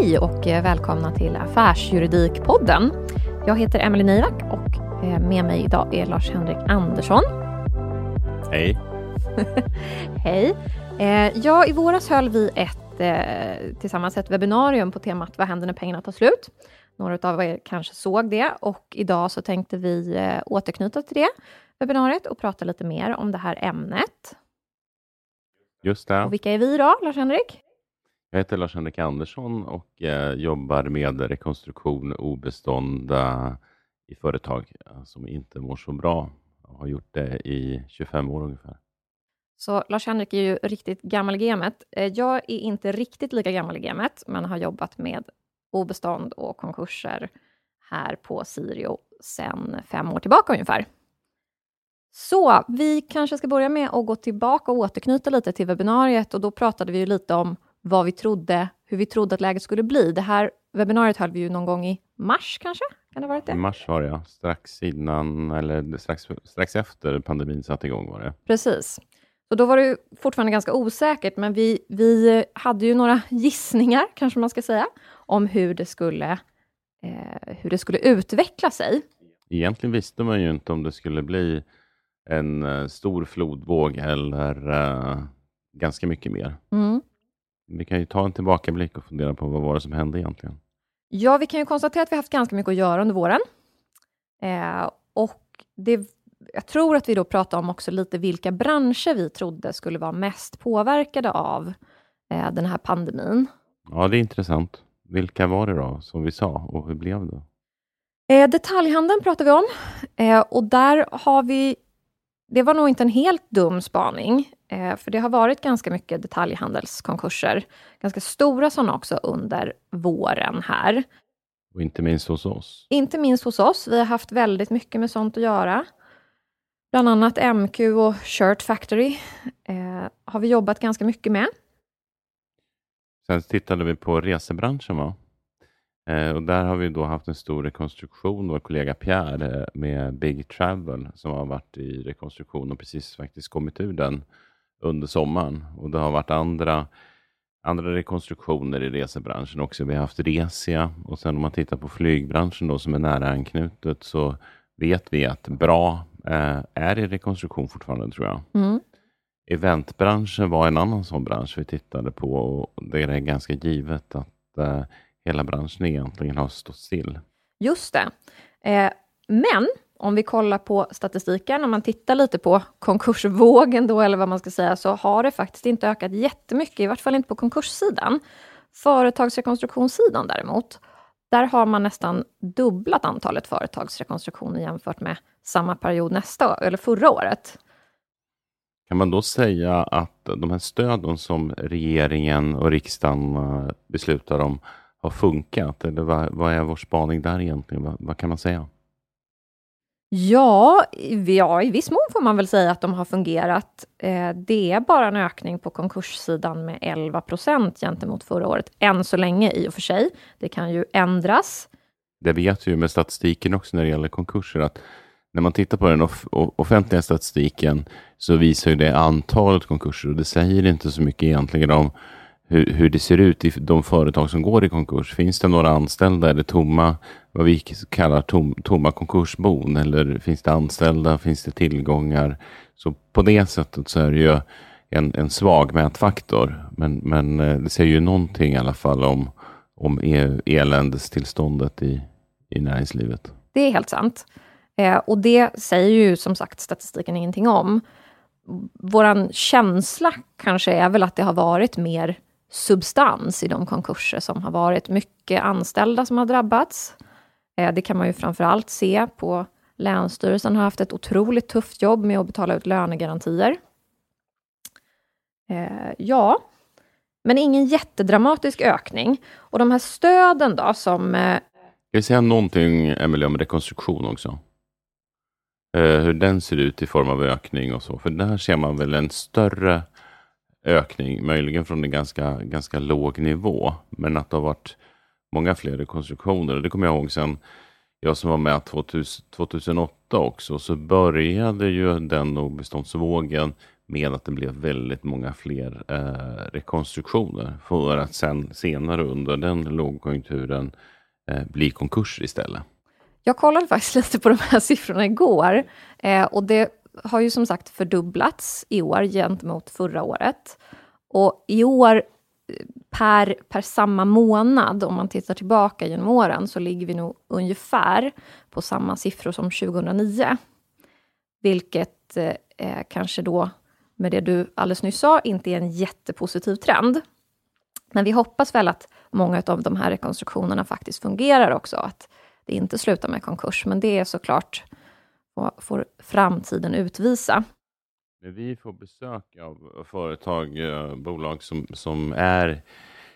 Hej och eh, välkomna till Affärsjuridikpodden. Jag heter Emelie Neivak och eh, med mig idag är Lars-Henrik Andersson. Hej. Hej. Eh, ja, i våras höll vi ett, tillsammans ett webbinarium på temat Vad händer när pengarna tar slut? Några av er kanske såg det och idag så tänkte vi återknyta till det webbinariet och prata lite mer om det här ämnet. Just det. Och vilka är vi då, Lars-Henrik? Jag heter Lars-Henrik Andersson och eh, jobbar med rekonstruktion och obestånd eh, i företag eh, som inte mår så bra. Jag har gjort det i 25 år ungefär. Så Lars-Henrik är ju riktigt gammal i gamet. Eh, jag är inte riktigt lika gammal i gamet, men har jobbat med obestånd och konkurser här på Sirio sedan fem år tillbaka ungefär. Så vi kanske ska börja med att gå tillbaka och återknyta lite till webbinariet och då pratade vi ju lite om vad vi trodde, hur vi trodde att läget skulle bli. Det här webbinariet höll vi ju någon gång i mars kanske? Kan det ha varit det? I mars var det ja, strax innan eller strax, strax efter pandemin satte igång var det. Precis. Så då var det fortfarande ganska osäkert, men vi, vi hade ju några gissningar, kanske man ska säga, om hur det skulle, eh, hur det skulle utveckla sig. Egentligen visste man ju inte om det skulle bli en uh, stor flodvåg eller uh, ganska mycket mer. Mm. Vi kan ju ta en tillbakablick och fundera på vad var det som hände egentligen? Ja, vi kan ju konstatera att vi haft ganska mycket att göra under våren. Eh, och det, jag tror att vi då pratar om också lite vilka branscher vi trodde skulle vara mest påverkade av eh, den här pandemin. Ja, det är intressant. Vilka var det då, som vi sa, och hur blev det? Eh, detaljhandeln pratar vi om. Eh, och där har vi det var nog inte en helt dum spaning, för det har varit ganska mycket detaljhandelskonkurser. Ganska stora sådana också under våren här. Och inte minst hos oss. Inte minst hos oss. Vi har haft väldigt mycket med sånt att göra. Bland annat MQ och Shirt Factory eh, har vi jobbat ganska mycket med. Sen tittade vi på resebranschen va? Eh, och där har vi då haft en stor rekonstruktion. Vår kollega Pierre eh, med Big Travel som har varit i rekonstruktion och precis faktiskt kommit ur den under sommaren. Och det har varit andra, andra rekonstruktioner i resebranschen också. Vi har haft Resia och sen om man tittar på flygbranschen då som är nära anknutet så vet vi att Bra eh, är i rekonstruktion fortfarande tror jag. Mm. Eventbranschen var en annan sån bransch vi tittade på och det är ganska givet att eh, hela branschen egentligen har stått still. Just det. Eh, men om vi kollar på statistiken, om man tittar lite på konkursvågen då, eller vad man ska säga, så har det faktiskt inte ökat jättemycket, i vart fall inte på konkurssidan. Företagsrekonstruktionssidan däremot, där har man nästan dubblat antalet företagsrekonstruktioner jämfört med samma period nästa, eller förra året. Kan man då säga att de här stöden som regeringen och riksdagen eh, beslutar om har funkat? Eller vad, vad är vår spaning där egentligen? Vad, vad kan man säga? Ja, ja, i viss mån får man väl säga att de har fungerat. Eh, det är bara en ökning på konkurssidan med 11 procent gentemot förra året, än så länge i och för sig. Det kan ju ändras. Det vet vi ju med statistiken också när det gäller konkurser, att när man tittar på den off offentliga statistiken så visar ju det antalet konkurser och det säger inte så mycket egentligen om hur, hur det ser ut i de företag som går i konkurs. Finns det några anställda eller tomma, vad vi kallar tom, tomma konkursbon? Eller finns det anställda? Finns det tillgångar? Så på det sättet så är det ju en, en svag mätfaktor. Men, men eh, det säger ju någonting i alla fall om, om e, eländestillståndet i, i näringslivet. Det är helt sant. Eh, och det säger ju som sagt statistiken ingenting om. Vår känsla kanske är väl att det har varit mer substans i de konkurser som har varit. Mycket anställda som har drabbats. Eh, det kan man ju framför allt se på Länsstyrelsen har haft ett otroligt tufft jobb med att betala ut lönegarantier. Eh, ja, men ingen jättedramatisk ökning. Och de här stöden då som... Eh, Ska vi säga någonting, Emelie, om rekonstruktion också? Eh, hur den ser ut i form av ökning och så. För där ser man väl en större ökning, möjligen från en ganska, ganska låg nivå. Men att det har varit många fler rekonstruktioner. Det kommer jag ihåg sen jag som var med 2000, 2008 också, så började ju den obeståndsvågen med att det blev väldigt många fler eh, rekonstruktioner för att sen senare under den lågkonjunkturen eh, bli konkurser istället. Jag kollade faktiskt lite på de här siffrorna igår eh, och det har ju som sagt fördubblats i år gentemot förra året. Och i år per, per samma månad, om man tittar tillbaka genom åren, så ligger vi nog ungefär på samma siffror som 2009. Vilket eh, kanske då, med det du alldeles nyss sa, inte är en jättepositiv trend. Men vi hoppas väl att många av de här rekonstruktionerna faktiskt fungerar också, att det inte slutar med konkurs. Men det är såklart, får framtiden utvisa. Vi får besök av företag, eh, bolag som, som är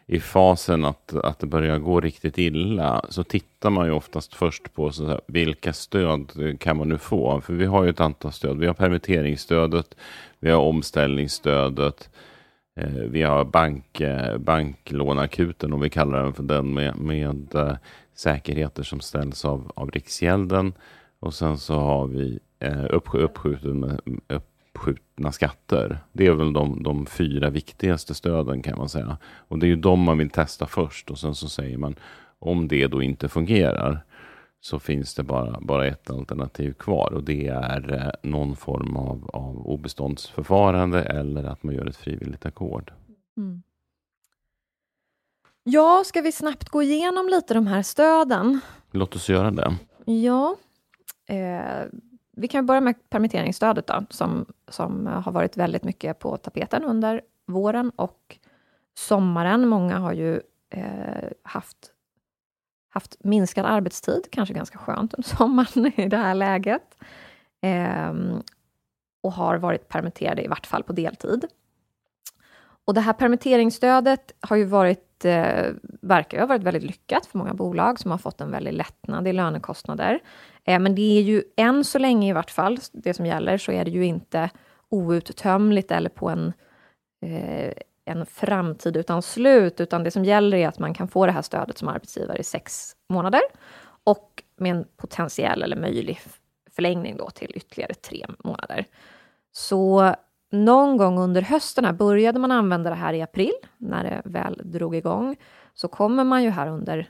i fasen att, att det börjar gå riktigt illa så tittar man ju oftast först på så här, vilka stöd kan man nu få? För vi har ju ett antal stöd. Vi har permitteringsstödet, vi har omställningsstödet, eh, vi har bank, eh, banklåneakuten om vi kallar den för den med, med eh, säkerheter som ställs av, av Riksgälden och sen så har vi eh, uppskjuten eh, upp, uppskjutna skatter. Det är väl de, de fyra viktigaste stöden kan man säga. Och det är ju de man vill testa först och sen så säger man om det då inte fungerar så finns det bara, bara ett alternativ kvar och det är eh, någon form av, av obeståndsförfarande eller att man gör ett frivilligt ackord. Mm. Ja, ska vi snabbt gå igenom lite de här stöden? Låt oss göra det. Ja. Eh, vi kan börja med permitteringsstödet då, som, som har varit väldigt mycket på tapeten under våren och sommaren. Många har ju eh, haft, haft minskad arbetstid, kanske ganska skönt under sommaren i det här läget. Eh, och har varit permitterade i vart fall på deltid. Och det här permitteringsstödet har ju varit, eh, verkar ha varit väldigt lyckat för många bolag som har fått en väldig lättnad i lönekostnader. Eh, men det är ju än så länge i vart fall, det som gäller, så är det ju inte outtömligt eller på en, eh, en framtid utan slut, utan det som gäller är att man kan få det här stödet som arbetsgivare i sex månader och med en potentiell eller möjlig förlängning då till ytterligare tre månader. Så någon gång under hösten här började man använda det här i april, när det väl drog igång. Så kommer man ju här under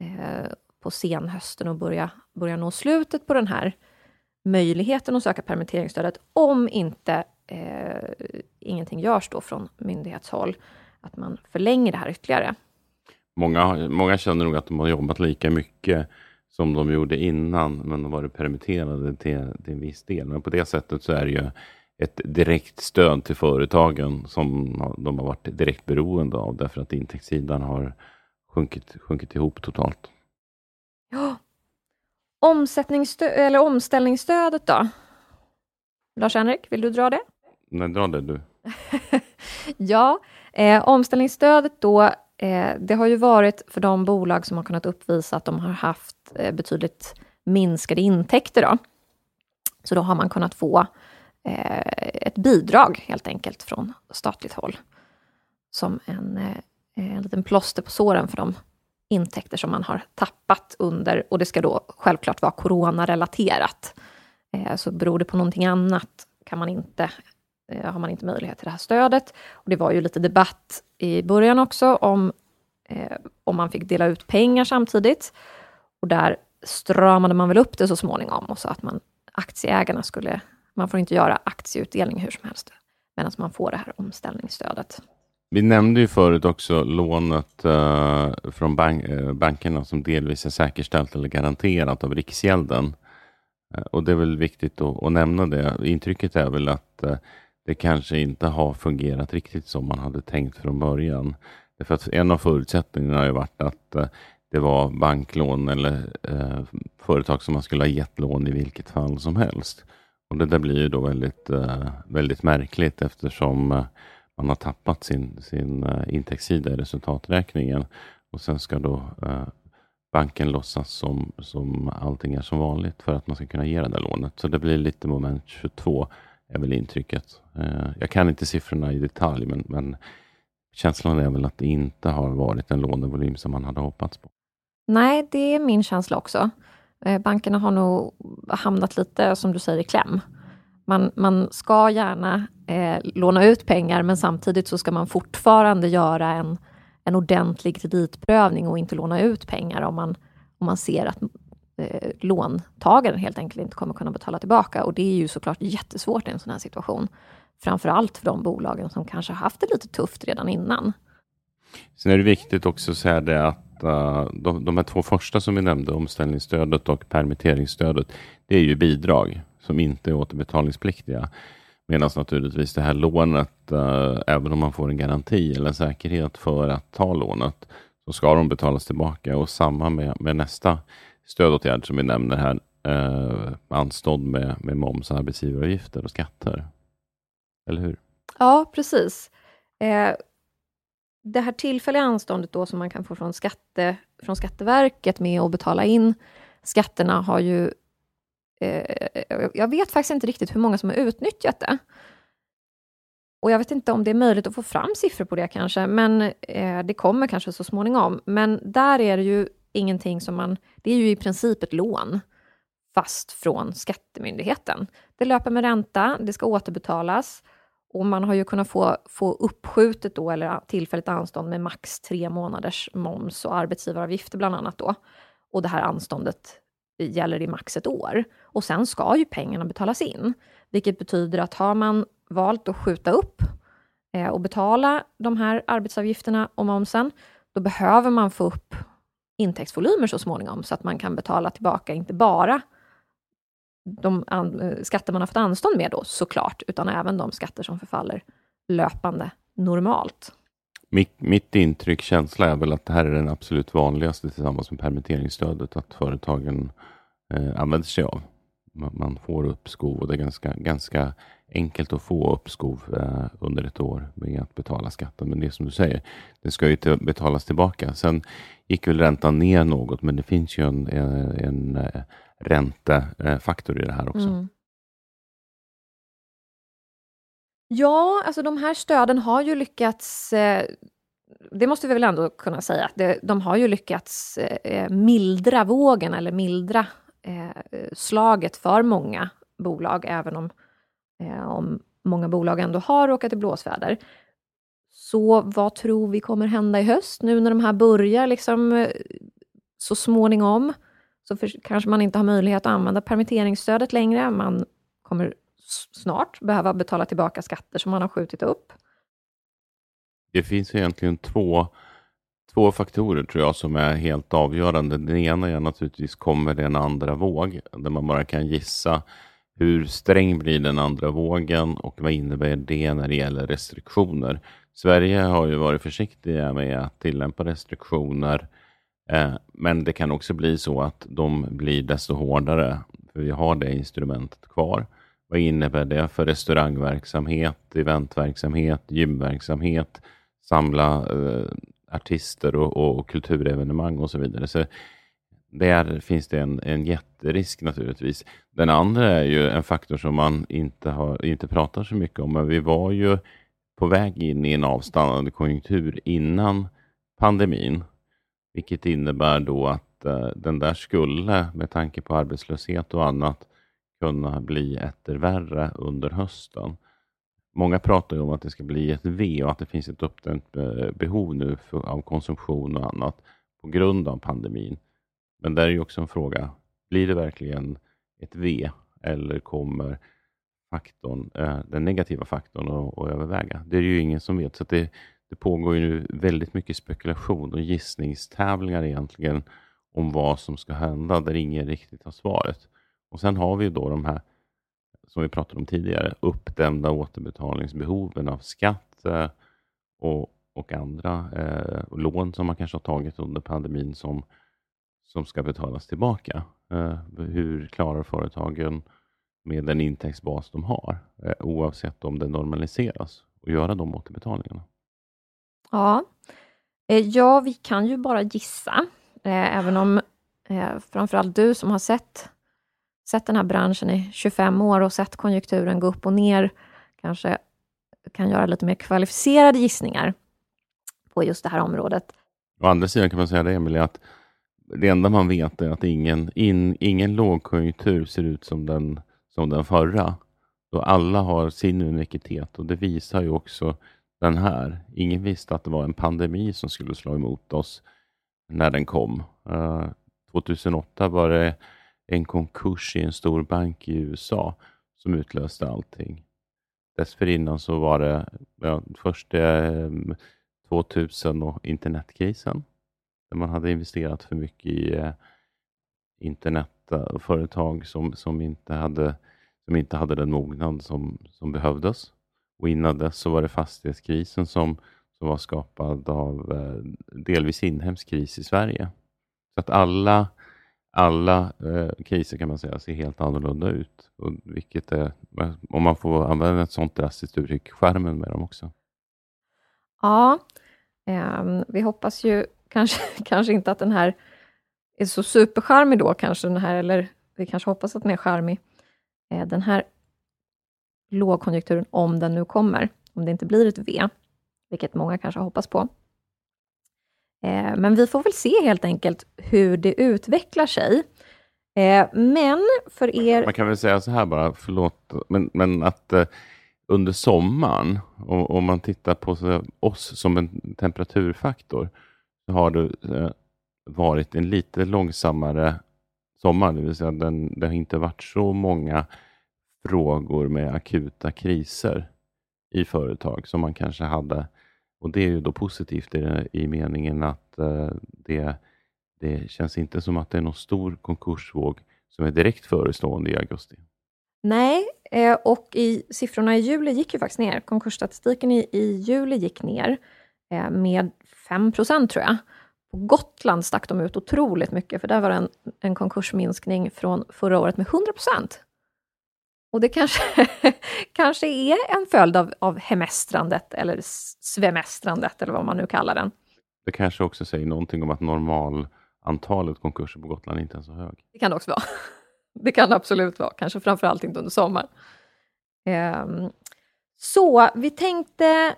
eh, på senhösten och börja, börja nå slutet på den här möjligheten att söka permitteringsstödet om inte eh, ingenting görs då från myndighetshåll, att man förlänger det här ytterligare. Många, många känner nog att de har jobbat lika mycket som de gjorde innan, men de varit permitterade till, till en viss del. Men på det sättet så är det ju ett direkt stöd till företagen som de har varit direkt beroende av, därför att intäktssidan har sjunkit, sjunkit ihop totalt. Ja. Omsättningsstö eller omställningsstödet då? Lars-Henrik, vill du dra det? Nej, dra det du. ja, eh, omställningsstödet då, eh, det har ju varit för de bolag som har kunnat uppvisa att de har haft eh, betydligt minskade intäkter. Då. Så då har man kunnat få Eh, ett bidrag helt enkelt från statligt håll som en, eh, en liten plåster på såren för de intäkter som man har tappat under, och det ska då självklart vara coronarelaterat. Eh, så beror det på någonting annat kan man inte, eh, har man inte möjlighet till det här stödet. Och det var ju lite debatt i början också om, eh, om man fick dela ut pengar samtidigt. Och där stramade man väl upp det så småningom och sa att man, aktieägarna skulle, man får inte göra aktieutdelning hur som helst, medan man får det här omställningsstödet. Vi nämnde ju förut också lånet uh, från bank, uh, bankerna som delvis är säkerställt eller garanterat av Riksgälden. Uh, och det är väl viktigt att, att nämna det. Intrycket är väl att det kanske inte har fungerat riktigt som man hade tänkt från början. Därför att en av förutsättningarna har ju varit att det var banklån eller företag som man skulle ha gett lån i vilket fall som helst. Och Det där blir ju då väldigt, eh, väldigt märkligt eftersom eh, man har tappat sin, sin eh, intäktssida i resultaträkningen och sen ska då banken låtsas som, som allting är som vanligt för att man ska kunna ge det där lånet. Så det blir lite moment 22 är väl intrycket. Jag kan inte siffrorna i detalj men, men känslan är väl att det inte har varit en lånevolym som man hade hoppats på. Nej, det är min känsla också. Eh, bankerna har nog hamnat lite, som du säger, i kläm. Man, man ska gärna eh, låna ut pengar, men samtidigt så ska man fortfarande göra en, en ordentlig kreditprövning och inte låna ut pengar om man, om man ser att eh, låntagaren helt enkelt inte kommer kunna betala tillbaka. Och det är ju såklart jättesvårt i en sån här situation. Framför allt för de bolagen som kanske haft det lite tufft redan innan. Sen är det viktigt också att säga det att detta, de, de här två första som vi nämnde, omställningsstödet och permitteringsstödet, det är ju bidrag som inte är återbetalningspliktiga. Medan naturligtvis det här lånet, eh, även om man får en garanti eller en säkerhet för att ta lånet, så ska de betalas tillbaka. Och samma med, med nästa stödåtgärd som vi nämner här, uh, anstånd med, med moms, arbetsgivaravgifter och skatter. Eller hur? Ja, precis. Eh, det här tillfälliga anståndet då som man kan få från, skatte, från Skatteverket med att betala in skatterna har ju... Eh, jag vet faktiskt inte riktigt hur många som har utnyttjat det. Och jag vet inte om det är möjligt att få fram siffror på det kanske, men eh, det kommer kanske så småningom. Men där är det ju ingenting som man... Det är ju i princip ett lån, fast från Skattemyndigheten. Det löper med ränta, det ska återbetalas och man har ju kunnat få, få uppskjutet då, eller tillfälligt anstånd med max tre månaders moms och arbetsgivaravgifter bland annat då. Och det här anståndet gäller i max ett år. Och sen ska ju pengarna betalas in, vilket betyder att har man valt att skjuta upp eh, och betala de här arbetsavgifterna och momsen, då behöver man få upp intäktsvolymer så småningom, så att man kan betala tillbaka inte bara de eh, skatter man har fått anstånd med då såklart, utan även de skatter som förfaller löpande normalt. Mitt, mitt intryck, känsla är väl att det här är den absolut vanligaste tillsammans med permitteringsstödet, att företagen eh, använder sig av. Man, man, får uppskov och det är ganska, ganska enkelt att få uppskov eh, under ett år med att betala skatten. Men det är som du säger, det ska ju betalas tillbaka. Sen gick väl räntan ner något, men det finns ju en, en, en eh, räntefaktor eh, i det här också. Mm. Ja, alltså de här stöden har ju lyckats eh, det måste vi väl ändå kunna säga, att de har ju lyckats eh, mildra vågen eller mildra slaget för många bolag, även om, om många bolag ändå har råkat i blåsväder. Så vad tror vi kommer hända i höst nu när de här börjar liksom så småningom? Så för, kanske man inte har möjlighet att använda permitteringsstödet längre. Man kommer snart behöva betala tillbaka skatter som man har skjutit upp. Det finns egentligen två, två faktorer tror jag som är helt avgörande. Den ena är naturligtvis, kommer det en andra våg? Där man bara kan gissa hur sträng blir den andra vågen och vad innebär det när det gäller restriktioner? Sverige har ju varit försiktiga med att tillämpa restriktioner Eh, Eh, men det kan också bli så att de blir desto hårdare, för vi har det instrumentet kvar. Vad innebär det för restaurangverksamhet, eventverksamhet, gymverksamhet, samla eh, artister och, och, kulturevenemang och så vidare. Så där finns det en, en jätterisk naturligtvis. Den andra är ju en faktor som man inte, har, inte pratar så mycket om, men vi var ju på väg in i en avstannande konjunktur innan pandemin. Vilket innebär då att eh, den där skulle, med tanke på arbetslöshet och annat, kunna bli etter värre under hösten. Många pratar ju om att det ska bli ett V och att det finns ett uppdämt eh, behov nu för, av konsumtion och annat på grund av pandemin. Men där är ju också en fråga, blir det verkligen ett V eller kommer faktorn, eh, den negativa faktorn att, att överväga? Det är ju ingen som vet. Så det, det pågår ju nu väldigt mycket spekulation och gissningstävlingar egentligen om vad som ska hända, där ingen riktigt har svaret. Och Sen har vi då de här, som vi pratade om tidigare, uppdämda återbetalningsbehoven av skatt eh, och, och andra eh, lån som man kanske har tagit under pandemin som, som ska betalas tillbaka. Eh, hur klarar företagen med den intäktsbas de har, eh, oavsett om det normaliseras, och göra de återbetalningarna? Ja. Eh, ja, vi kan ju bara gissa, eh, även om eh, framförallt du som har sett, sett den här branschen i 25 år och sett konjunkturen gå upp och ner, kanske kan göra lite mer kvalificerade gissningar på just det här området. Å andra sidan kan man säga det, Emelie, att det enda man vet är att ingen, in, ingen lågkonjunktur ser ut som den, som den förra. Då alla har sin unikitet och det visar ju också den här. Ingen visste att det var en pandemi som skulle slå emot oss när den kom. Eh, uh, 2008 var det en konkurs i en stor bank i USA som utlöste allting. Dessförinnan så var det ja, först eh, 2000 och internetkrisen. Där man hade investerat för mycket i eh, internetföretag som, som, inte hade, som inte hade den mognad som, som behövdes. Och innan dess så var det fastighetskrisen som, som var skapad av eh, delvis inhemsk kris i Sverige. Så att alla, alla eh, kriser kan man säga ser helt annorlunda ut. Och vilket är, eh, om man får använda ett sånt drastiskt uttryck, skärmen med dem också. Ja, eh, vi hoppas ju kanske, kanske inte att den här är så supercharmig då, kanske den här, eller vi kanske hoppas att den är charmig. Eh, den här lågkonjunkturen, om den nu kommer, om det inte blir ett V, vilket många kanske hoppas på. Eh, men vi får väl se helt enkelt hur det utvecklar sig. Eh, men för er... Man kan väl säga så här bara, förlåt, men, men att eh, under sommaren, om man tittar på så, oss som en temperaturfaktor, så har det eh, varit en lite långsammare sommar, det vill säga den, det har inte varit så många frågor med akuta kriser i företag som man kanske hade. Och Det är ju då positivt i, i meningen att eh, det, det känns inte som att det är någon stor konkursvåg som är direkt förestående i augusti. Nej, eh, och i siffrorna i juli gick ju faktiskt ner. Konkursstatistiken i, i juli gick ner eh, med 5% tror jag. På Gotland stack de ut otroligt mycket, för där var det en, en konkursminskning från förra året med 100 och det kanske, kanske är en följd av, av hemestrandet eller svemestrandet eller vad man nu kallar den. Det kanske också säger någonting om att normalantalet konkurser på Gotland inte är så hög. Det kan det också vara. Det kan det absolut vara, kanske framför allt inte under sommaren. Um, så vi tänkte,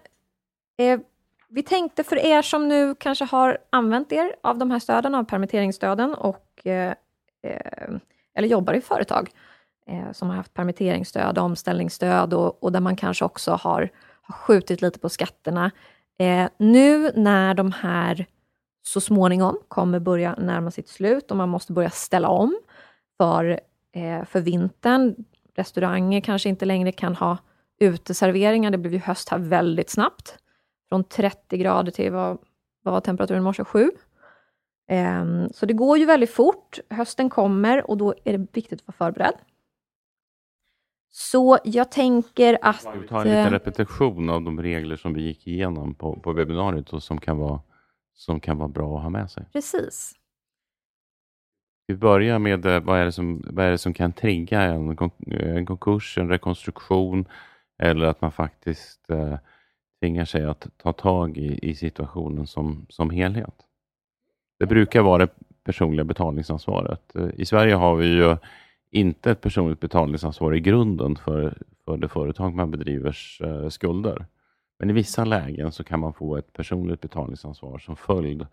eh, vi tänkte för er som nu kanske har använt er av de här stöden, av permitteringsstöden, och, eh, eh, eller jobbar i företag, eh, som har haft permitteringsstöd, omställningsstöd och, och där man kanske också har, har skjutit lite på skatterna. Eh, nu när de här så småningom kommer börja närma sitt slut och man måste börja ställa om för, eh, för vintern. Restauranger kanske inte längre kan ha uteserveringar. Det blev ju höst här väldigt snabbt. Från 30 grader till vad, vad var temperaturen i morse? 7. Ehm, så det går ju väldigt fort. Hösten kommer och då är det viktigt att vara förberedd. Så jag tänker att... Vi tar en liten eh, repetition av de regler som vi gick igenom på, på webbinariet och som kan, vara, som kan vara bra att ha med sig. Precis. Vi börjar med eh, vad är det som, vad är det som kan trigga en, en konkurs, en rekonstruktion eller att man faktiskt eh, tvingar sig att ta tag i, i situationen som, som helhet. Det brukar vara det personliga betalningsansvaret. Eh, I Sverige har vi ju inte ett personligt betalningsansvar i grunden för, för det företag man bedrivers eh, skulder. Men i vissa lägen så kan man få ett personligt betalningsansvar som följd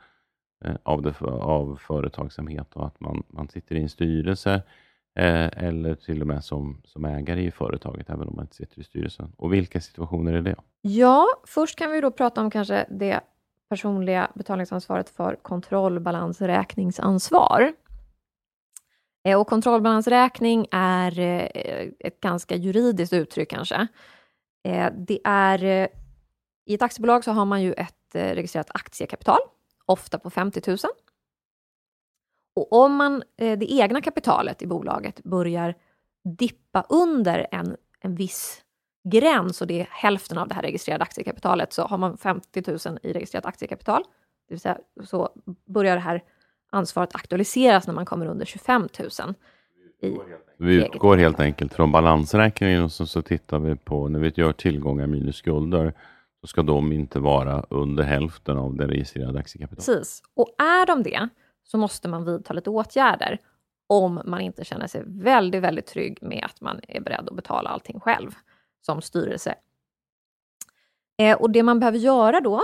eh, av, det, av företagsamhet och att man, man sitter i en styrelse eh, eller till och med som, som ägare i företaget, även om man inte sitter i styrelsen. Och vilka situationer är det? Ja, först kan vi då prata om kanske det personliga betalningsansvaret för kontrollbalansräkningsansvar. Eh, och kontrollbalansräkning är eh, ett ganska juridiskt uttryck kanske. Eh, det är, I ett aktiebolag så har man ju ett registrerat aktiekapital, ofta på 50 000. Och om man, det egna kapitalet i bolaget börjar dippa under en, en viss gräns och det är hälften av det här registrerade aktiekapitalet så har man 50 000 i registrerat aktiekapital, det vill säga så börjar det här ansvaret aktualiseras när man kommer under 25 000. I vi utgår helt enkelt från balansräkningen och så, så tittar vi på när vi gör tillgångar minus skulder så ska de inte vara under hälften av det registrerade aktiekapitalet. Precis, och är de det så måste man vidta lite åtgärder om man inte känner sig väldigt, väldigt trygg med att man är beredd att betala allting själv som styrelse. Eh, och det man behöver göra då,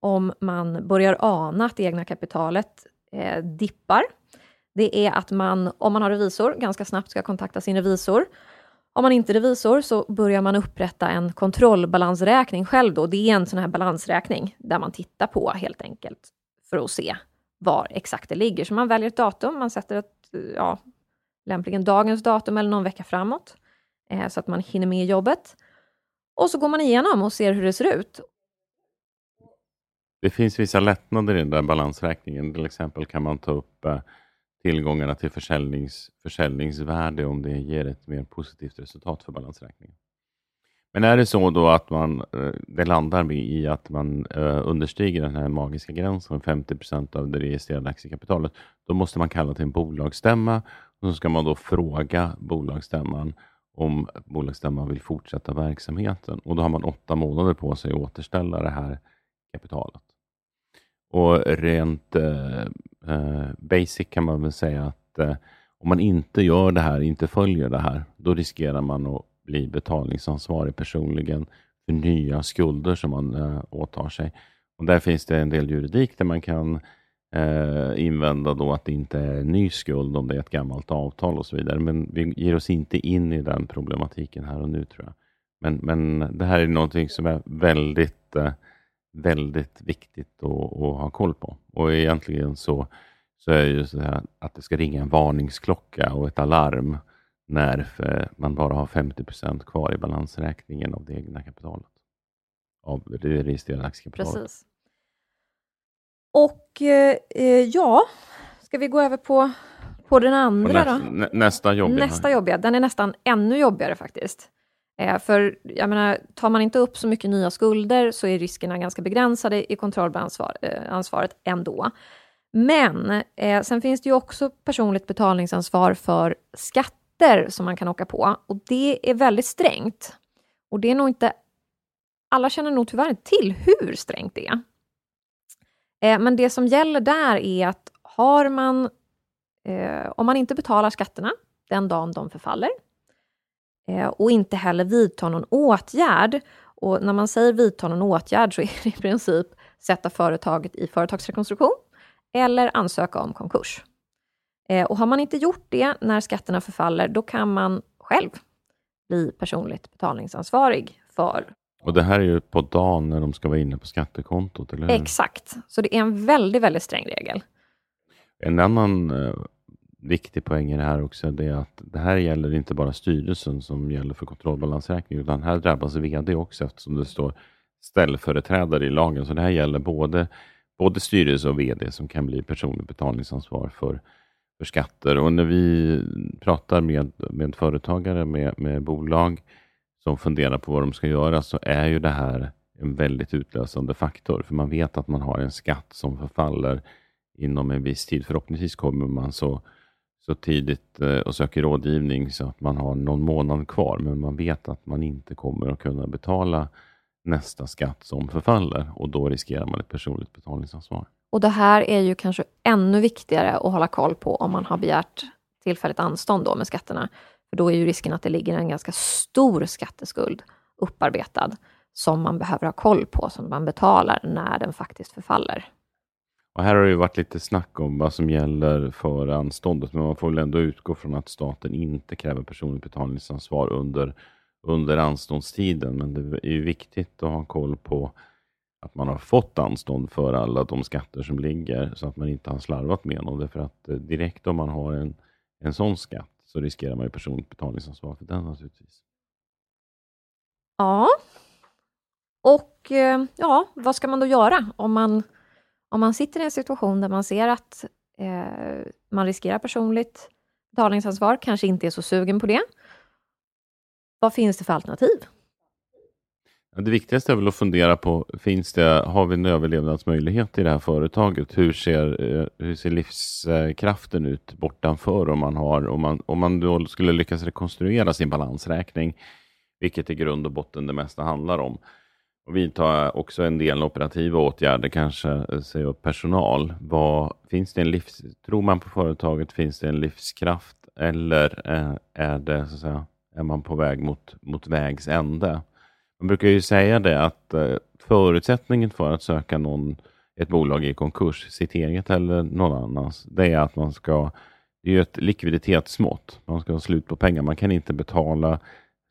om man börjar ana att det egna kapitalet eh, dippar, det är att man, om man har revisor, ganska snabbt ska kontakta sin revisor. Om man inte är revisor så börjar man upprätta en kontrollbalansräkning själv då. Det är en sån här balansräkning där man tittar på helt enkelt för att se var exakt det ligger. Så man väljer ett datum, man sätter ett, ja, lämpligen dagens datum eller någon vecka framåt, eh, så att man hinner med jobbet. Och så går man igenom och ser hur det ser ut. Det finns vissa lättnader i den där balansräkningen. Till exempel kan man ta upp eh, tillgångarna till försäljnings, försäljningsvärde om det ger ett mer positivt resultat för balansräkningen. Men är det så då att man, eh, det landar i att man eh, understiger den här magiska gränsen, 50 procent av det registrerade aktiekapitalet, då måste man kalla till en bolagsstämma och så ska man då fråga bolagsstämman om bolagsstämman vill fortsätta verksamheten. Och Då har man åtta månader på sig att återställa det här kapitalet. Och Rent eh, eh, basic kan man väl säga att eh, om man inte gör det här, inte följer det här, då riskerar man att bli betalningsansvarig personligen för nya skulder som man eh, åtar sig. Och Där finns det en del juridik där man kan eh, invända då att det inte är en ny skuld om det är ett gammalt avtal och så vidare. Men vi ger oss inte in i den problematiken här och nu tror jag. Men, men det här är någonting som är väldigt, eh, väldigt viktigt att, att, ha koll på. Och egentligen så, så är det ju så här att det ska ringa en varningsklocka och ett alarm när man bara har 50 procent kvar i balansräkningen av det egna kapitalet. Av det registrerade aktiekapitalet. Precis. Och eh, ja, ska vi gå över på, på den andra nä, då? Nä, nästa jobbiga. Nästa jobbiga, den är nästan ännu jobbigare faktiskt. Eh, för jag menar, tar man inte upp så mycket nya skulder så är riskerna ganska begränsade i kontrollansvaret eh, ändå. Men eh, sen finns det ju också personligt betalningsansvar för skatter som man kan åka på och det är väldigt strängt. Och det är nog inte, alla känner nog tyvärr inte till hur strängt det är. Eh, men det som gäller där är att har man, eh, om man inte betalar skatterna den dagen de förfaller och inte heller vidtar någon åtgärd, och när man säger vidta någon åtgärd så är det i princip sätta företaget i företagsrekonstruktion eller ansöka om konkurs. Och har man inte gjort det när skatterna förfaller, då kan man själv bli personligt betalningsansvarig för och det här är ju på dagen när de ska vara inne på skattekontot, eller hur? Exakt, så det är en väldigt, väldigt sträng regel. En annan eh, viktig poäng i det här också, är att det här gäller inte bara styrelsen som gäller för kontrollbalansräkning, utan här drabbas VD också eftersom det står ställföreträdare i lagen. Så det här gäller både, både styrelse och VD som kan bli personligt betalningsansvar för, för skatter. Och när vi pratar med, med företagare, med, med bolag, som funderar på vad de ska göra så är ju det här en väldigt utlösande faktor. För man vet att man har en skatt som förfaller inom en viss tid. Förhoppningsvis kommer man så, så tidigt eh, och söker rådgivning så att man har någon månad kvar. Men man vet att man inte kommer att kunna betala nästa skatt som förfaller och då riskerar man ett personligt betalningsansvar. Och det här är ju kanske ännu viktigare att hålla koll på om man har begärt tillfälligt anstånd då med skatterna. För då är ju risken att det ligger en ganska stor skatteskuld upparbetad som man behöver ha koll på, som man betalar när den faktiskt förfaller. Och här har det ju varit lite snack om vad som gäller för anståndet, men man får väl ändå utgå från att staten inte kräver personligt betalningsansvar under, under anståndstiden. Men det är ju viktigt att ha koll på att man har fått anstånd för alla de skatter som ligger, så att man inte har slarvat med dem. Därför att eh, direkt om man har en, en sån skatt så riskerar man ju personligt betalningsansvar för den naturligtvis. Ja. Och eh, ja, vad ska man då göra om man, om man sitter i en situation där man ser att eh, man riskerar personligt betalningsansvar, kanske inte är så sugen på det. Vad finns det för alternativ? Det viktigaste är väl att fundera på, finns det, har vi en överlevnadsmöjlighet i det här företaget? Hur ser, eh, hur ser livskraften ut bortanför om man, har, om, man, om man då skulle lyckas rekonstruera sin balansräkning, vilket i grund och botten det mesta handlar om. Och vidta också en del operativa åtgärder, kanske eh, säga upp personal. Vad, finns det en livs, tror man på företaget, finns det en livskraft eller eh, är, det, så att säga, är man på väg mot, mot vägs ände? Man brukar ju säga det att eh, förutsättningen för att söka någon ett bolag i konkurs, sitt eget eller någon annans, det är att man ska, det är ett likviditetsmått. Man ska ha slut på pengar. Man kan inte betala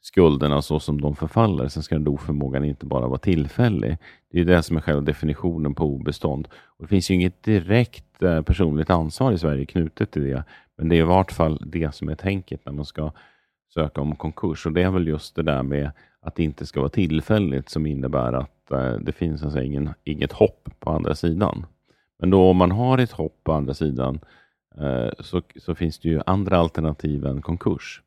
skulderna så som de förfaller. Sen ska den oförmågan inte bara vara tillfällig. Det är det som är själva definitionen på obestånd. Och det finns ju inget direkt eh, personligt ansvar i Sverige knutet till det. Men det är i vart fall det som är tänket när man ska söka om konkurs. Och det är väl just det där med att det inte ska vara tillfälligt som innebär att eh, det finns alltså ingen, inget hopp på andra sidan. Men då om man har ett hopp på andra sidan eh, så, så finns det ju andra alternativ än konkurs.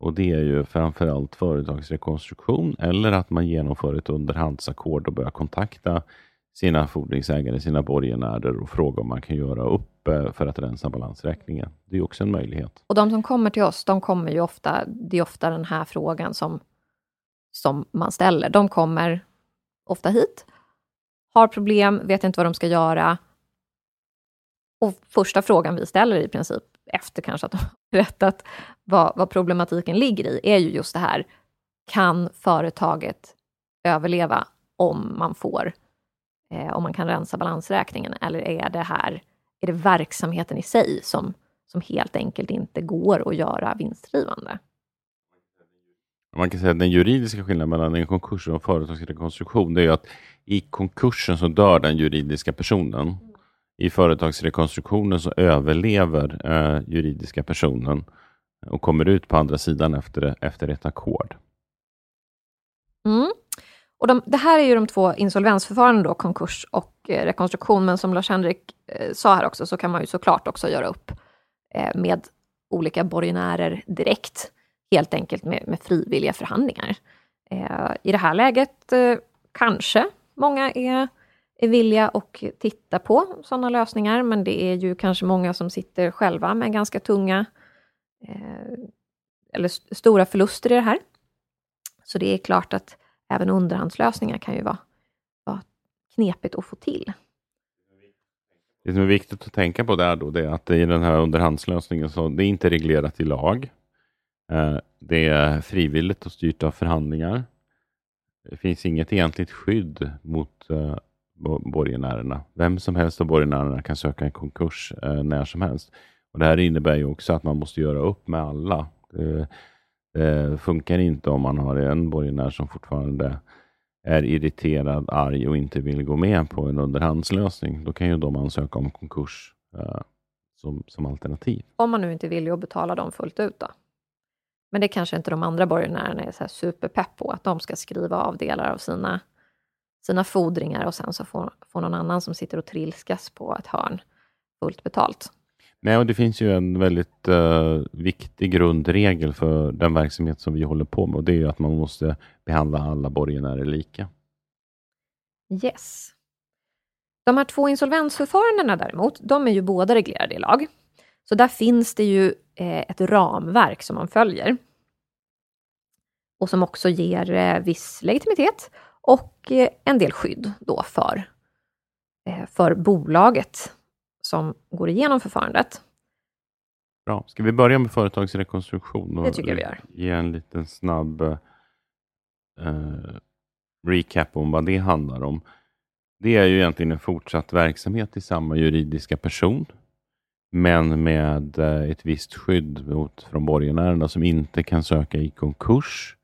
Och det är ju framförallt företagsrekonstruktion eller att man genomför ett underhandsackord och börjar kontakta sina fordringsägare, sina borgenärer och fråga om man kan göra upp eh, för att rensa balansräkningen. Det är också en möjlighet. Och de som kommer till oss, de kommer ju ofta, det är ofta den här frågan som, som man ställer. De kommer ofta hit, har problem, vet inte vad de ska göra. Och första frågan vi ställer i princip efter kanske att de har berättat vad, vad problematiken ligger i, är ju just det här, kan företaget överleva om man får, eh, om man kan rensa balansräkningen, eller är det här, är det verksamheten i sig som, som helt enkelt inte går att göra vinstdrivande? Man kan säga att den juridiska skillnaden mellan en konkurs och en företagsrekonstruktion, det är ju att i konkursen så dör den juridiska personen i företagsrekonstruktionen så överlever eh, juridiska personen och kommer ut på andra sidan efter, efter ett ackord. Mm. Och de, det här är ju de två insolvensförfaranden, då, konkurs och eh, rekonstruktion, men som Lars-Henrik eh, sa här också, så kan man ju såklart också göra upp eh, med olika borgenärer direkt, helt enkelt med, med frivilliga förhandlingar. Eh, I det här läget eh, kanske många är är villiga att titta på sådana lösningar, men det är ju kanske många som sitter själva med ganska tunga eh, eller st stora förluster i det här. Så det är klart att även underhandslösningar kan ju vara, vara knepigt att få till. Det som är viktigt att tänka på där då, det är att i den här underhandslösningen så det är inte reglerat i lag. Eh, det är frivilligt och styrt av förhandlingar. Det finns inget egentligt skydd mot eh, borgenärerna. Vem som helst av borgenärerna kan söka en konkurs eh, när som helst. Och Det här innebär ju också att man måste göra upp med alla. Det, det funkar inte om man har en borgenär som fortfarande är irriterad, arg och inte vill gå med på en underhandslösning. Då kan ju de ansöka om konkurs eh, som, som alternativ. Om man nu inte vill betala dem fullt ut då? Men det kanske inte de andra borgenärerna är så superpepp på, att de ska skriva av delar av sina sina fordringar och sen så får, får någon annan som sitter och trilskas på ett hörn fullt betalt. Nej, och det finns ju en väldigt uh, viktig grundregel för den verksamhet som vi håller på med och det är att man måste behandla alla borgenärer lika. Yes. De här två insolvensförfarandena däremot, de är ju båda reglerade i lag. Så där finns det ju eh, ett ramverk som man följer. Och som också ger eh, viss legitimitet och eh, en del skydd då för, eh, för bolaget som går igenom förfarandet. Bra. Ska vi börja med företagsrekonstruktion? Och det tycker jag vi gör. Ge en liten snabb uh, recap om vad det handlar om. Det är ju egentligen en fortsatt verksamhet i samma juridiska person, men med ett visst skydd mot, från borgenärerna som inte kan söka i konkurs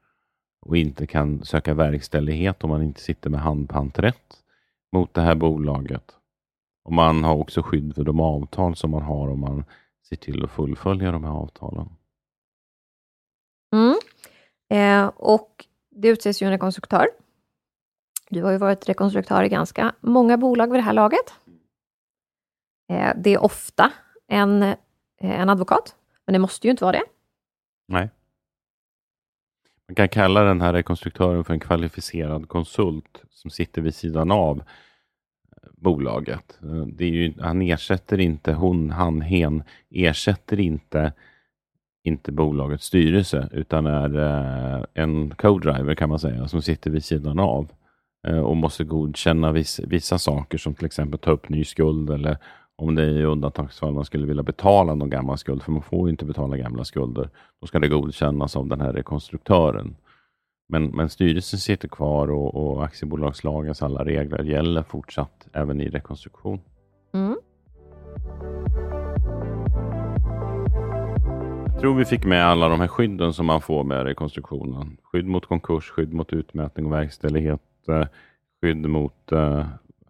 och inte kan söka verkställighet om man inte sitter med handpanträtt mot det här bolaget. Och man har också skydd för de avtal som man har om man ser till att fullfölja de här avtalen. Mm. Eh, och det utses ju en rekonstruktör. Du har ju varit rekonstruktör i ganska många bolag vid det här laget. Eh, det är ofta en, eh, en advokat, men det måste ju inte vara det. Nej. Man kan kalla den här rekonstruktören för en kvalificerad konsult som sitter vid sidan av eh, bolaget. Eh, det är ju, han ersätter inte, hon, han, hen ersätter inte, inte bolagets styrelse utan är eh, en co-driver kan man säga som sitter vid sidan av och måste godkänna vissa, vissa saker som till exempel ta upp ny skuld eller om det i undantagsfall man skulle vilja betala någon gammal skuld, för man får inte betala gamla skulder, då ska det godkännas av den här rekonstruktören. Men, men styrelsen sitter kvar och, och aktiebolagslagens alla regler gäller fortsatt även i rekonstruktion. Mm. Jag tror vi fick med alla de här skydden som man får med rekonstruktionen. Skydd mot konkurs, skydd mot utmätning och verkställighet, eh, skydd mot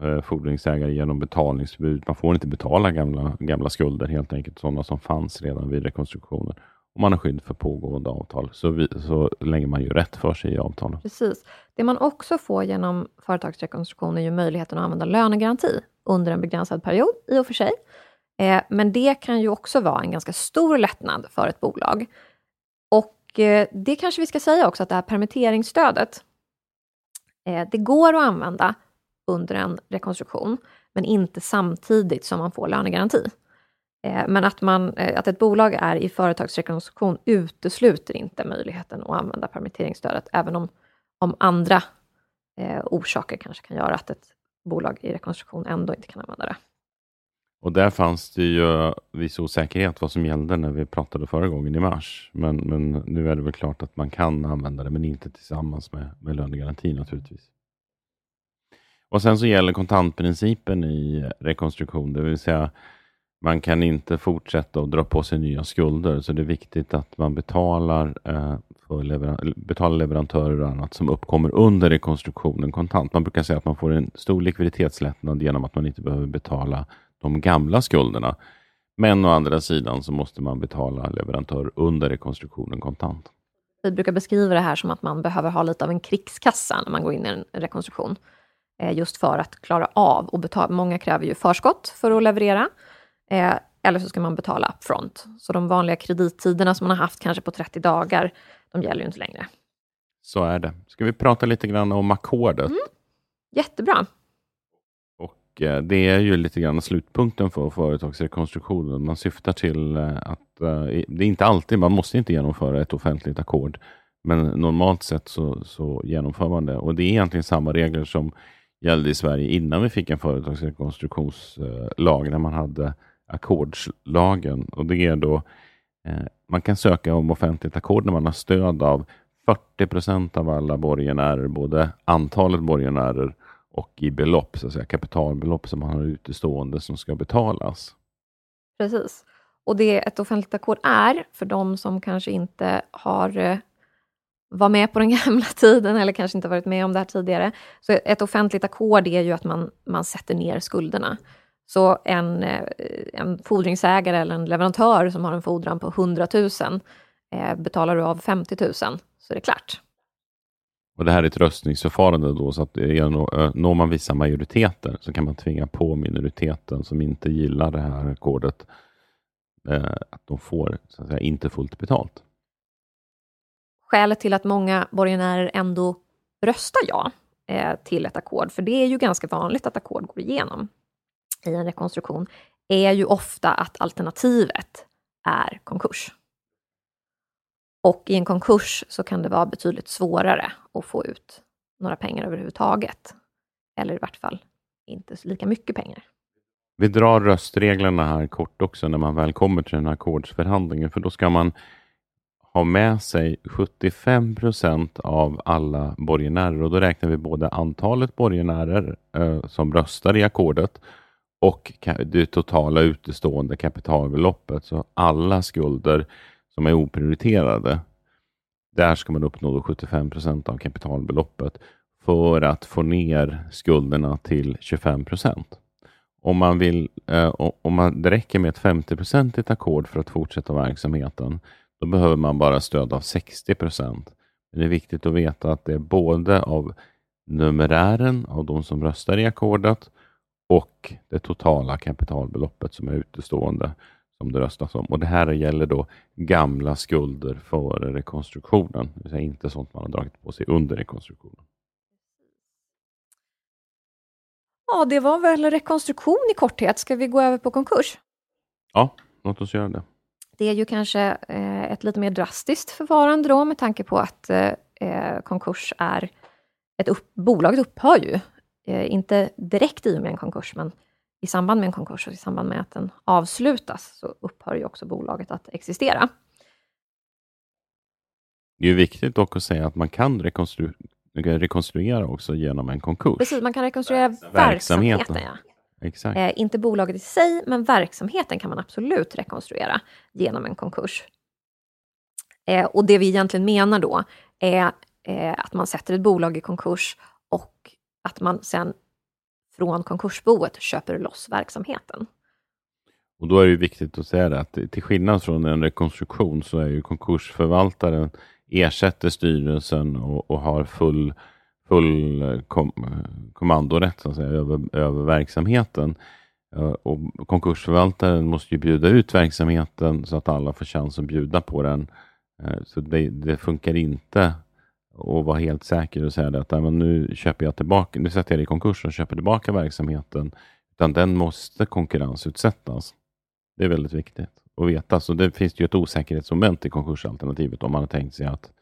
eh, fordringsägare genom betalningsförbud. Man får inte betala gamla, gamla skulder helt enkelt, sådana som fanns redan vid rekonstruktionen. Och man har skydd för pågående avtal, så, vi, så länge man gör rätt för sig i avtalen. Precis. Det man också får genom företagsrekonstruktion är ju möjligheten att använda lönegaranti under en begränsad period, i och för sig. Eh, men det kan ju också vara en ganska stor lättnad för ett bolag. Och eh, det kanske vi ska säga också, att det här permitteringsstödet, eh, det går att använda under en rekonstruktion, men inte samtidigt som man får lönegaranti. Eh, men att, man, eh, att ett bolag är i företagsrekonstruktion utesluter inte möjligheten att använda permitteringsstödet, även om, om andra eh, orsaker kanske kan göra att ett bolag i rekonstruktion ändå inte kan använda det. Och där fanns det ju viss osäkerhet vad som gällde när vi pratade förra gången i mars. Men, men nu är det väl klart att man kan använda det, men inte tillsammans med, med lönegaranti naturligtvis. Och sen så gäller kontantprincipen i rekonstruktion, det vill säga man kan inte fortsätta att dra på sig nya skulder, så det är viktigt att man betalar, eh, för leveran betalar leverantörer och annat som uppkommer under rekonstruktionen kontant. Man brukar säga att man får en stor likviditetslättnad genom att man inte behöver betala de gamla skulderna. Men å andra sidan så måste man betala leverantör under rekonstruktionen kontant. Vi brukar beskriva det här som att man behöver ha lite av en krigskassa när man går in i en rekonstruktion. Eh, just för att klara av och betala. Många kräver ju förskott för att leverera. Eh, eller så ska man betala upfront. Så de vanliga kredittiderna som man har haft kanske på 30 dagar, de gäller ju inte längre. Så är det. Ska vi prata lite grann om ackordet? Mm. Jättebra. Och eh, det är ju lite grann slutpunkten för företagsrekonstruktionen. Man syftar till att eh, det är inte alltid, man måste inte genomföra ett offentligt ackord. Men normalt sett så, så genomför man det. Och det är egentligen samma regler som gällde i Sverige innan vi fick en företagsrekonstruktionslag, eh, när man hade ackordslagen. Och det är då, eh, man kan söka om offentligt ackord när man har stöd av 40 procent av alla borgenärer, både antalet borgenärer och i belopp, så att säga, kapitalbelopp som man har utestående som ska betalas. Precis. Och det ett offentligt ackord är, för de som kanske inte har eh, var med på den gamla tiden eller kanske inte varit med om det här tidigare. Så ett offentligt ackord är ju att man, man sätter ner skulderna. Så en, eh, en fordringsägare eller en leverantör som har en fordran på 100 000 eh, betalar du av 50 000 så är det klart. Och Det här är ett röstningsförfarande då, så att eh, når man vissa majoriteter så kan man tvinga på minoriteten som inte gillar det här ackordet eh, att de får så att säga, inte fullt betalt. Skälet till att många borgenärer ändå röstar ja eh, till ett ackord, för det är ju ganska vanligt att ackord går igenom i en rekonstruktion, är ju ofta att alternativet är konkurs. Och i en konkurs så kan det vara betydligt svårare att få ut några pengar överhuvudtaget. Eller i vart fall inte lika mycket pengar. Vi drar röstreglerna här kort också när man väl kommer till den här ackordsförhandlingen, för då ska man ha med sig 75 procent av alla borgenärer och då räknar vi både antalet borgenärer eh, som röstar i ackordet och det totala utestående kapitalbeloppet. Så alla skulder som är oprioriterade, där ska man uppnå 75 procent av kapitalbeloppet för att få ner skulderna till 25 procent. Om man vill, eh, om man, det räcker med ett 50-procentigt ackord för att fortsätta verksamheten, då behöver man bara stöd av 60 procent. Men det är viktigt att veta att det är både av numerären av de som röstar i ackordet och det totala kapitalbeloppet som är utestående som det röstas om. Och Det här gäller då gamla skulder före rekonstruktionen, det vill säga inte sånt man har dragit på sig under rekonstruktionen. Ja, det var väl rekonstruktion i korthet. Ska vi gå över på konkurs? Ja, låt oss göra det. Det är ju kanske eh, ett lite mer drastiskt förfarande då, med tanke på att eh, eh konkurs är... Ett upp, bolaget upphör ju, inte direkt i och med en konkurs, men i samband med en konkurs och i samband med att den avslutas, så upphör ju också bolaget att existera. Det är viktigt dock att säga att man kan rekonstru rekonstruera också genom en konkurs. Precis, man kan rekonstruera verksamheten. verksamheten ja. Exakt. Eh, inte bolaget i sig, men verksamheten kan man absolut rekonstruera genom en konkurs. Eh, och det vi egentligen menar då är eh, att man sätter ett bolag i konkurs och att man sen från konkursboet köper loss verksamheten. Och då är det viktigt att säga det att till skillnad från en rekonstruktion så är ju konkursförvaltaren ersätter styrelsen och, och har full, full eh, kom, kommandorätt så att säga, över, över verksamheten. Och konkursförvaltaren måste ju bjuda ut verksamheten så att alla får chans att bjuda på den. Eh, så det, det funkar inte att vara helt säker och säga att nu köper jag tillbaka, nu sätter jag det i konkurs och köper tillbaka verksamheten. Utan den måste konkurrensutsättas. Det är väldigt viktigt att veta. Så det finns ju ett osäkerhetsmoment i konkursalternativet om man har tänkt sig att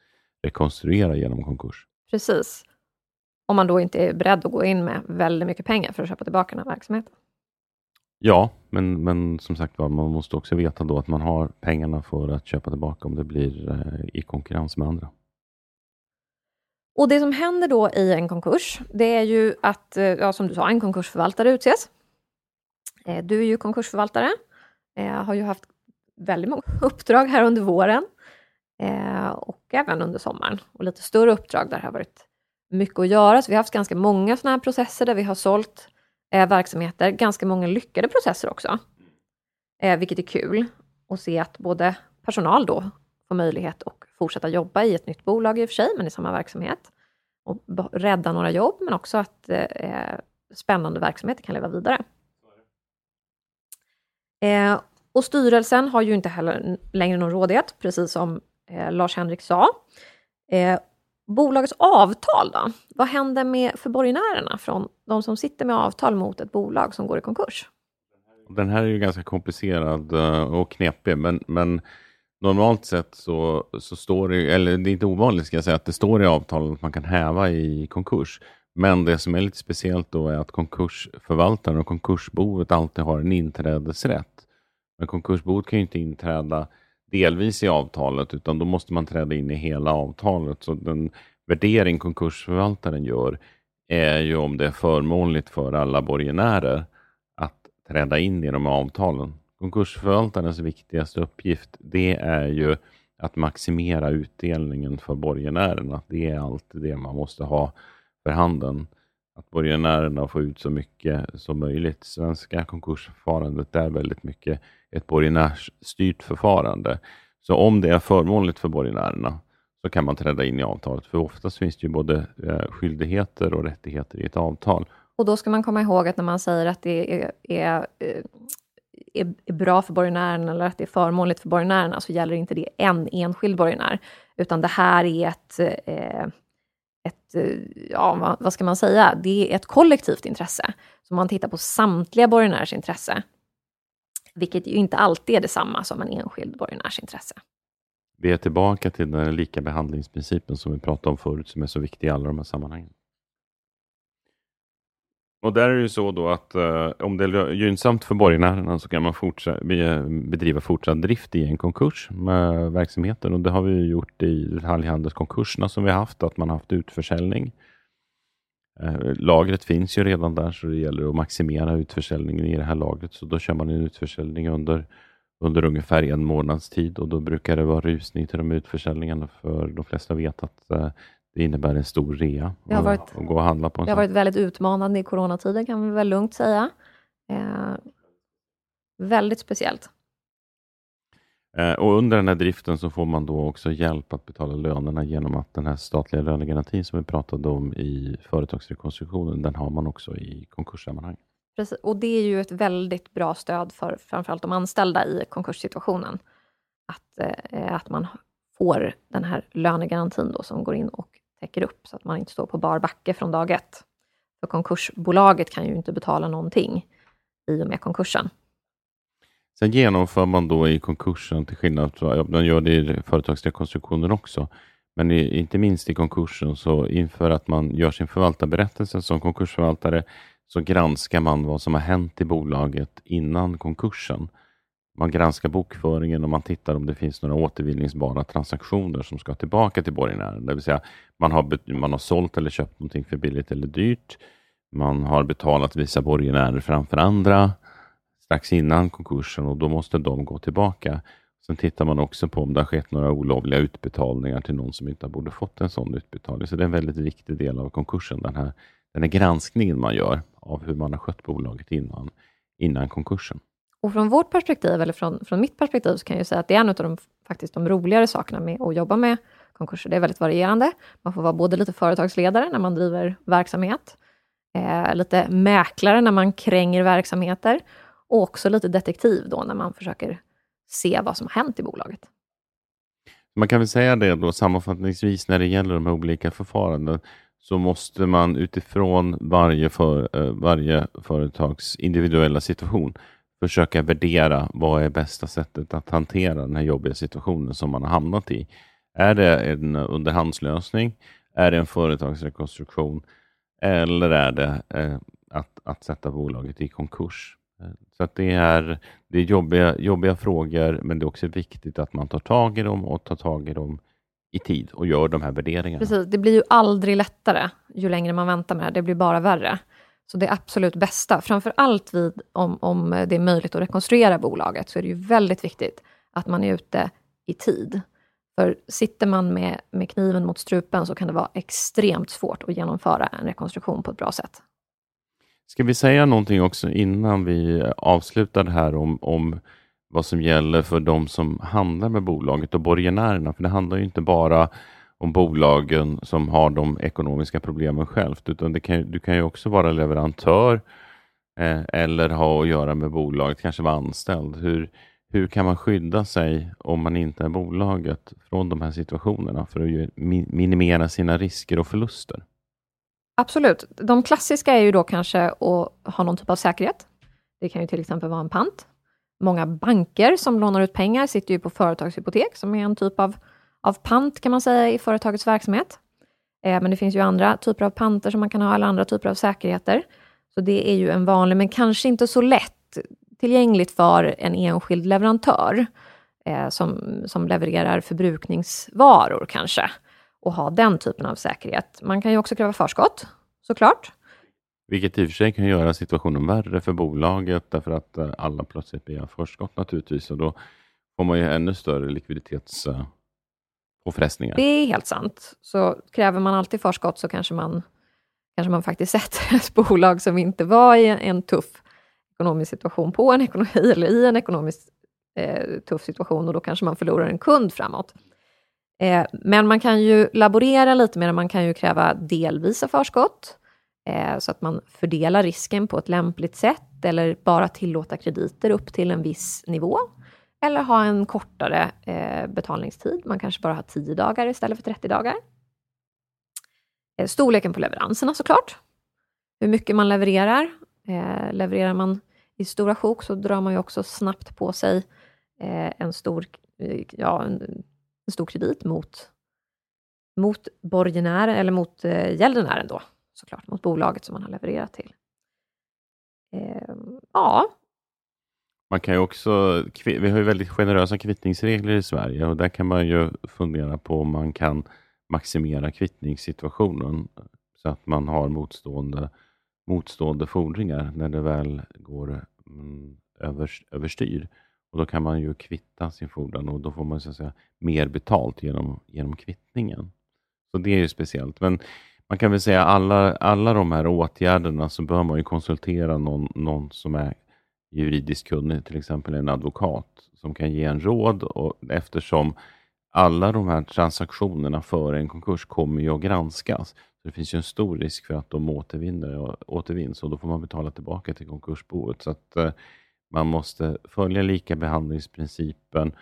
rekonstruera genom konkurs. Precis. Om man då inte är beredd att gå in med väldigt mycket pengar för att köpa tillbaka den här verksamheten. Ja, men, men som sagt man måste också veta då att man har pengarna för att köpa tillbaka om det blir eh, i konkurrens med andra. Och Det som händer då i en konkurs, det är ju att, eh, ja, som du sa, en konkursförvaltare utses. Eh, du är ju konkursförvaltare, har ju haft väldigt många uppdrag här under våren och även under sommaren och lite större uppdrag där det har varit mycket att göra. Så vi har haft ganska många sådana här processer där vi har sålt eh, verksamheter. Ganska många lyckade processer också, eh, vilket är kul att se att både personal då får möjlighet att fortsätta jobba i ett nytt bolag i och för sig, men i samma verksamhet och rädda några jobb, men också att eh, eh, spännande verksamheter kan leva vidare. Eh, och styrelsen har ju inte heller längre någon rådighet, precis som eh, Lars-Henrik sa. Eh, Bolagets avtal då? Vad händer med för borgenärerna från de som sitter med avtal mot ett bolag som går i konkurs? Den här är ju ganska komplicerad eh, och knepig, men, men normalt sett så, så står det, eller det är inte ovanligt ska jag säga, att det står i avtalet att man kan häva i konkurs. Men det som är lite speciellt då är att konkursförvaltaren och konkursboet alltid har en inträdesrätt. Men konkursboet kan ju inte inträda delvis i avtalet, utan då måste man träda in i hela avtalet. Så den värdering konkursförvaltaren gör är ju om det är förmånligt för alla borgenärer att träda in i de avtalen. Konkursförvaltarens viktigaste uppgift, det är ju att maximera utdelningen för borgenärerna. Det är alltid det man måste ha för handen. Att borgenärerna får ut så mycket som möjligt. Svenska konkursförfarandet är väldigt mycket ett borgenärsstyrt förfarande. Så om det är förmånligt för borgenärerna så kan man träda in i avtalet. För oftast finns det ju både eh, skyldigheter och rättigheter i ett avtal. Och då ska man komma ihåg att när man säger att det är, eh, är, är, bra för borgenären eller att det är förmånligt för borgenärerna så gäller inte det en enskild borgenär, utan det här är ett, eh, ett ja, vad ska man säga, det är ett kollektivt intresse. Så man tittar på samtliga borgenärers intresse vilket ju inte alltid är detsamma som en enskild borgenärs intresse. Vi är tillbaka till den lika behandlingsprincipen som vi pratade om förut, som är så viktig i alla de här sammanhangen. Och där är det ju så då att eh, om det är gynnsamt för borgenärerna så kan man fortsatt, bedriva fortsatt drift i en konkurs med verksamheten och det har vi gjort i detaljhandelskonkurserna som vi har haft, att man har haft utförsäljning. Eh, lagret finns ju redan där så det gäller att maximera utförsäljningen i det här lagret. Så då kör man en utförsäljning under, under ungefär en månads tid och då brukar det vara rusning till de utförsäljningarna för de flesta vet att eh, det innebär en stor rea det har varit, att gå och handla på. En det har varit väldigt utmanande i coronatiden kan vi väl lugnt säga. Eh, väldigt speciellt. Eh, och under den här driften så får man då också hjälp att betala lönerna genom att den här statliga lönegarantin som vi pratade om i företagsrekonstruktionen, den har man också i konkurssammanhang. Precis, och det är ju ett väldigt bra stöd för framförallt de anställda i konkurssituationen. Att, eh, att man får den här lönegarantin då som går in och täcker upp så att man inte står på bar backe från dag ett. För konkursbolaget kan ju inte betala någonting i och med konkursen. Sen genomför man då i konkursen, till skillnad från, man gör det i företagsrekonstruktionen också, men i, inte minst i konkursen, så inför att man gör sin förvaltarberättelse som konkursförvaltare, så granskar man vad som har hänt i bolaget innan konkursen. man granskar bokföringen och man tittar om det finns några återvinningsbara transaktioner som ska tillbaka till borgenären. Det vill säga man har, man har sålt eller köpt någonting för billigt eller dyrt. Man har betalat vissa borgenärer framför andra strax innan konkursen och då måste de gå tillbaka. Sen tittar man också på om det har skett några olovliga utbetalningar till någon som inte borde fått en sån utbetalning. Så det är en väldigt viktig del av konkursen, den här, den här granskningen man gör av hur man har skött bolaget innan, innan konkursen. Och från vårt perspektiv, eller från, från mitt perspektiv, så kan jag säga att det är en av de, faktiskt de roligare sakerna med att jobba med konkurser. Det är väldigt varierande. Man får vara både lite företagsledare när man driver verksamhet, eh, lite mäklare när man kränger verksamheter och också lite detektiv då när man försöker se vad som har hänt i bolaget. Man kan väl säga det då sammanfattningsvis när det gäller de här olika förfaranden så måste man utifrån varje, för, eh, varje företags individuella situation försöka värdera vad är bästa sättet att hantera den här jobbiga situationen som man har hamnat i. Är det en underhandslösning? Är det en företagsrekonstruktion? Eller är det eh, att, att sätta bolaget i konkurs? Eh, så att det är, det är jobbiga, jobbiga frågor, men det är också viktigt att man tar tag i dem och tar tag i dem i tid och gör de här värderingarna. Precis, det blir ju aldrig lättare ju längre man väntar med det här. Det blir bara värre. Så det absolut bästa, framför allt vid, om, om det är möjligt att rekonstruera bolaget, så är det ju väldigt viktigt att man är ute i tid. För sitter man med, med kniven mot strupen så kan det vara extremt svårt att genomföra en rekonstruktion på ett bra sätt. Ska vi säga någonting också innan vi avslutar det här om, om vad som gäller för de som handlar med bolaget och borgenärerna? För det handlar ju inte bara om bolagen som har de ekonomiska problemen självt, utan det kan, du kan ju också vara leverantör eh, eller ha att göra med bolaget, kanske vara anställd. Hur, hur kan man skydda sig om man inte är bolaget från de här situationerna för att minimera sina risker och förluster? Absolut. De klassiska är ju då kanske att ha någon typ av säkerhet. Det kan ju till exempel vara en pant. Många banker som lånar ut pengar sitter ju på företagshypotek, som är en typ av, av pant kan man säga i företagets verksamhet. Eh, men det finns ju andra typer av panter som man kan ha, eller andra typer av säkerheter. Så det är ju en vanlig, men kanske inte så lätt tillgängligt för en enskild leverantör eh, som, som levererar förbrukningsvaror kanske och ha den typen av säkerhet. Man kan ju också kräva förskott, såklart. Vilket i och för sig kan göra situationen värre för bolaget därför att eh, alla plötsligt begär förskott naturligtvis och då får man ju ännu större likviditetspåfrestningar. Det är helt sant. Så kräver man alltid förskott så kanske man, kanske man faktiskt sätter ett bolag som inte var i en tuff ekonomisk situation på en ekonomi, eller i en ekonomiskt eh, tuff situation och då kanske man förlorar en kund framåt. Eh, men man kan ju laborera lite med det, man kan ju kräva delvisa förskott, eh, så att man fördelar risken på ett lämpligt sätt, eller bara tillåta krediter upp till en viss nivå. Eller ha en kortare eh, betalningstid, man kanske bara har 10 dagar istället för 30 dagar. Eh, storleken på leveranserna såklart. Hur mycket man levererar. Eh, levererar man i stora sjok så drar man ju också snabbt på sig eh, en stor eh, ja, en, en stor kredit mot, mot borgenären, eller mot eh, gäldenären då, såklart, mot bolaget som man har levererat till. Eh, ja. Man kan ju också, vi har ju väldigt generösa kvittningsregler i Sverige och där kan man ju fundera på om man kan maximera kvittningssituationen så att man har motstående, motstående fordringar när det väl går mm, över, överstyr. Och Då kan man ju kvitta sin fordran och då får man så att säga, mer betalt genom, genom kvittningen. Så det är ju speciellt. Men man kan väl säga alla, alla de här åtgärderna så bör man ju konsultera någon, någon som är juridiskt kunnig, till exempel en advokat som kan ge en råd och eftersom alla de här transaktionerna före en konkurs kommer ju att granskas. Så Det finns ju en stor risk för att de återvinner, återvinns och då får man betala tillbaka till konkursboet. Så att, eh, man måste följa lika behandlingsprincipen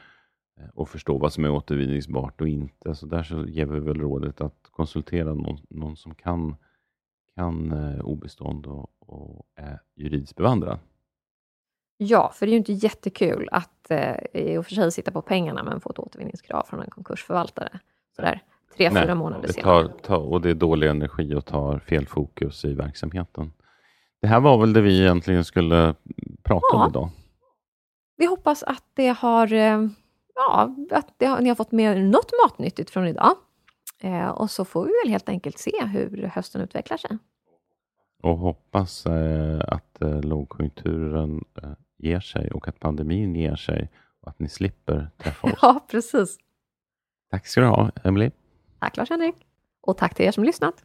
eh, och förstå vad som är återvinningsbart och inte. Så där så ger vi väl rådet att konsultera någon, någon som kan, kan eh, obestånd och, och är juridiskt bevandrad. Ja, för det är ju inte jättekul att eh, i och för sig sitta på pengarna men få ett återvinningskrav från en konkursförvaltare sådär tre, Nej, fyra månader senare. Tar, tar, och det är dålig energi och tar fel fokus i verksamheten. Det här var väl det vi egentligen skulle prata ja. om idag. vi hoppas att det har, eh, ja, att det har, ni har fått med något matnyttigt från idag. Eh, och så får vi väl helt enkelt se hur hösten utvecklar sig. Och hoppas eh, att eh, lågkonjunkturen eh, ger sig och att pandemin ger sig och att ni slipper träffa oss. Ja, precis. Tack ska du ha, Emily. Tack Lars-Henrik. Och tack till er som lyssnat.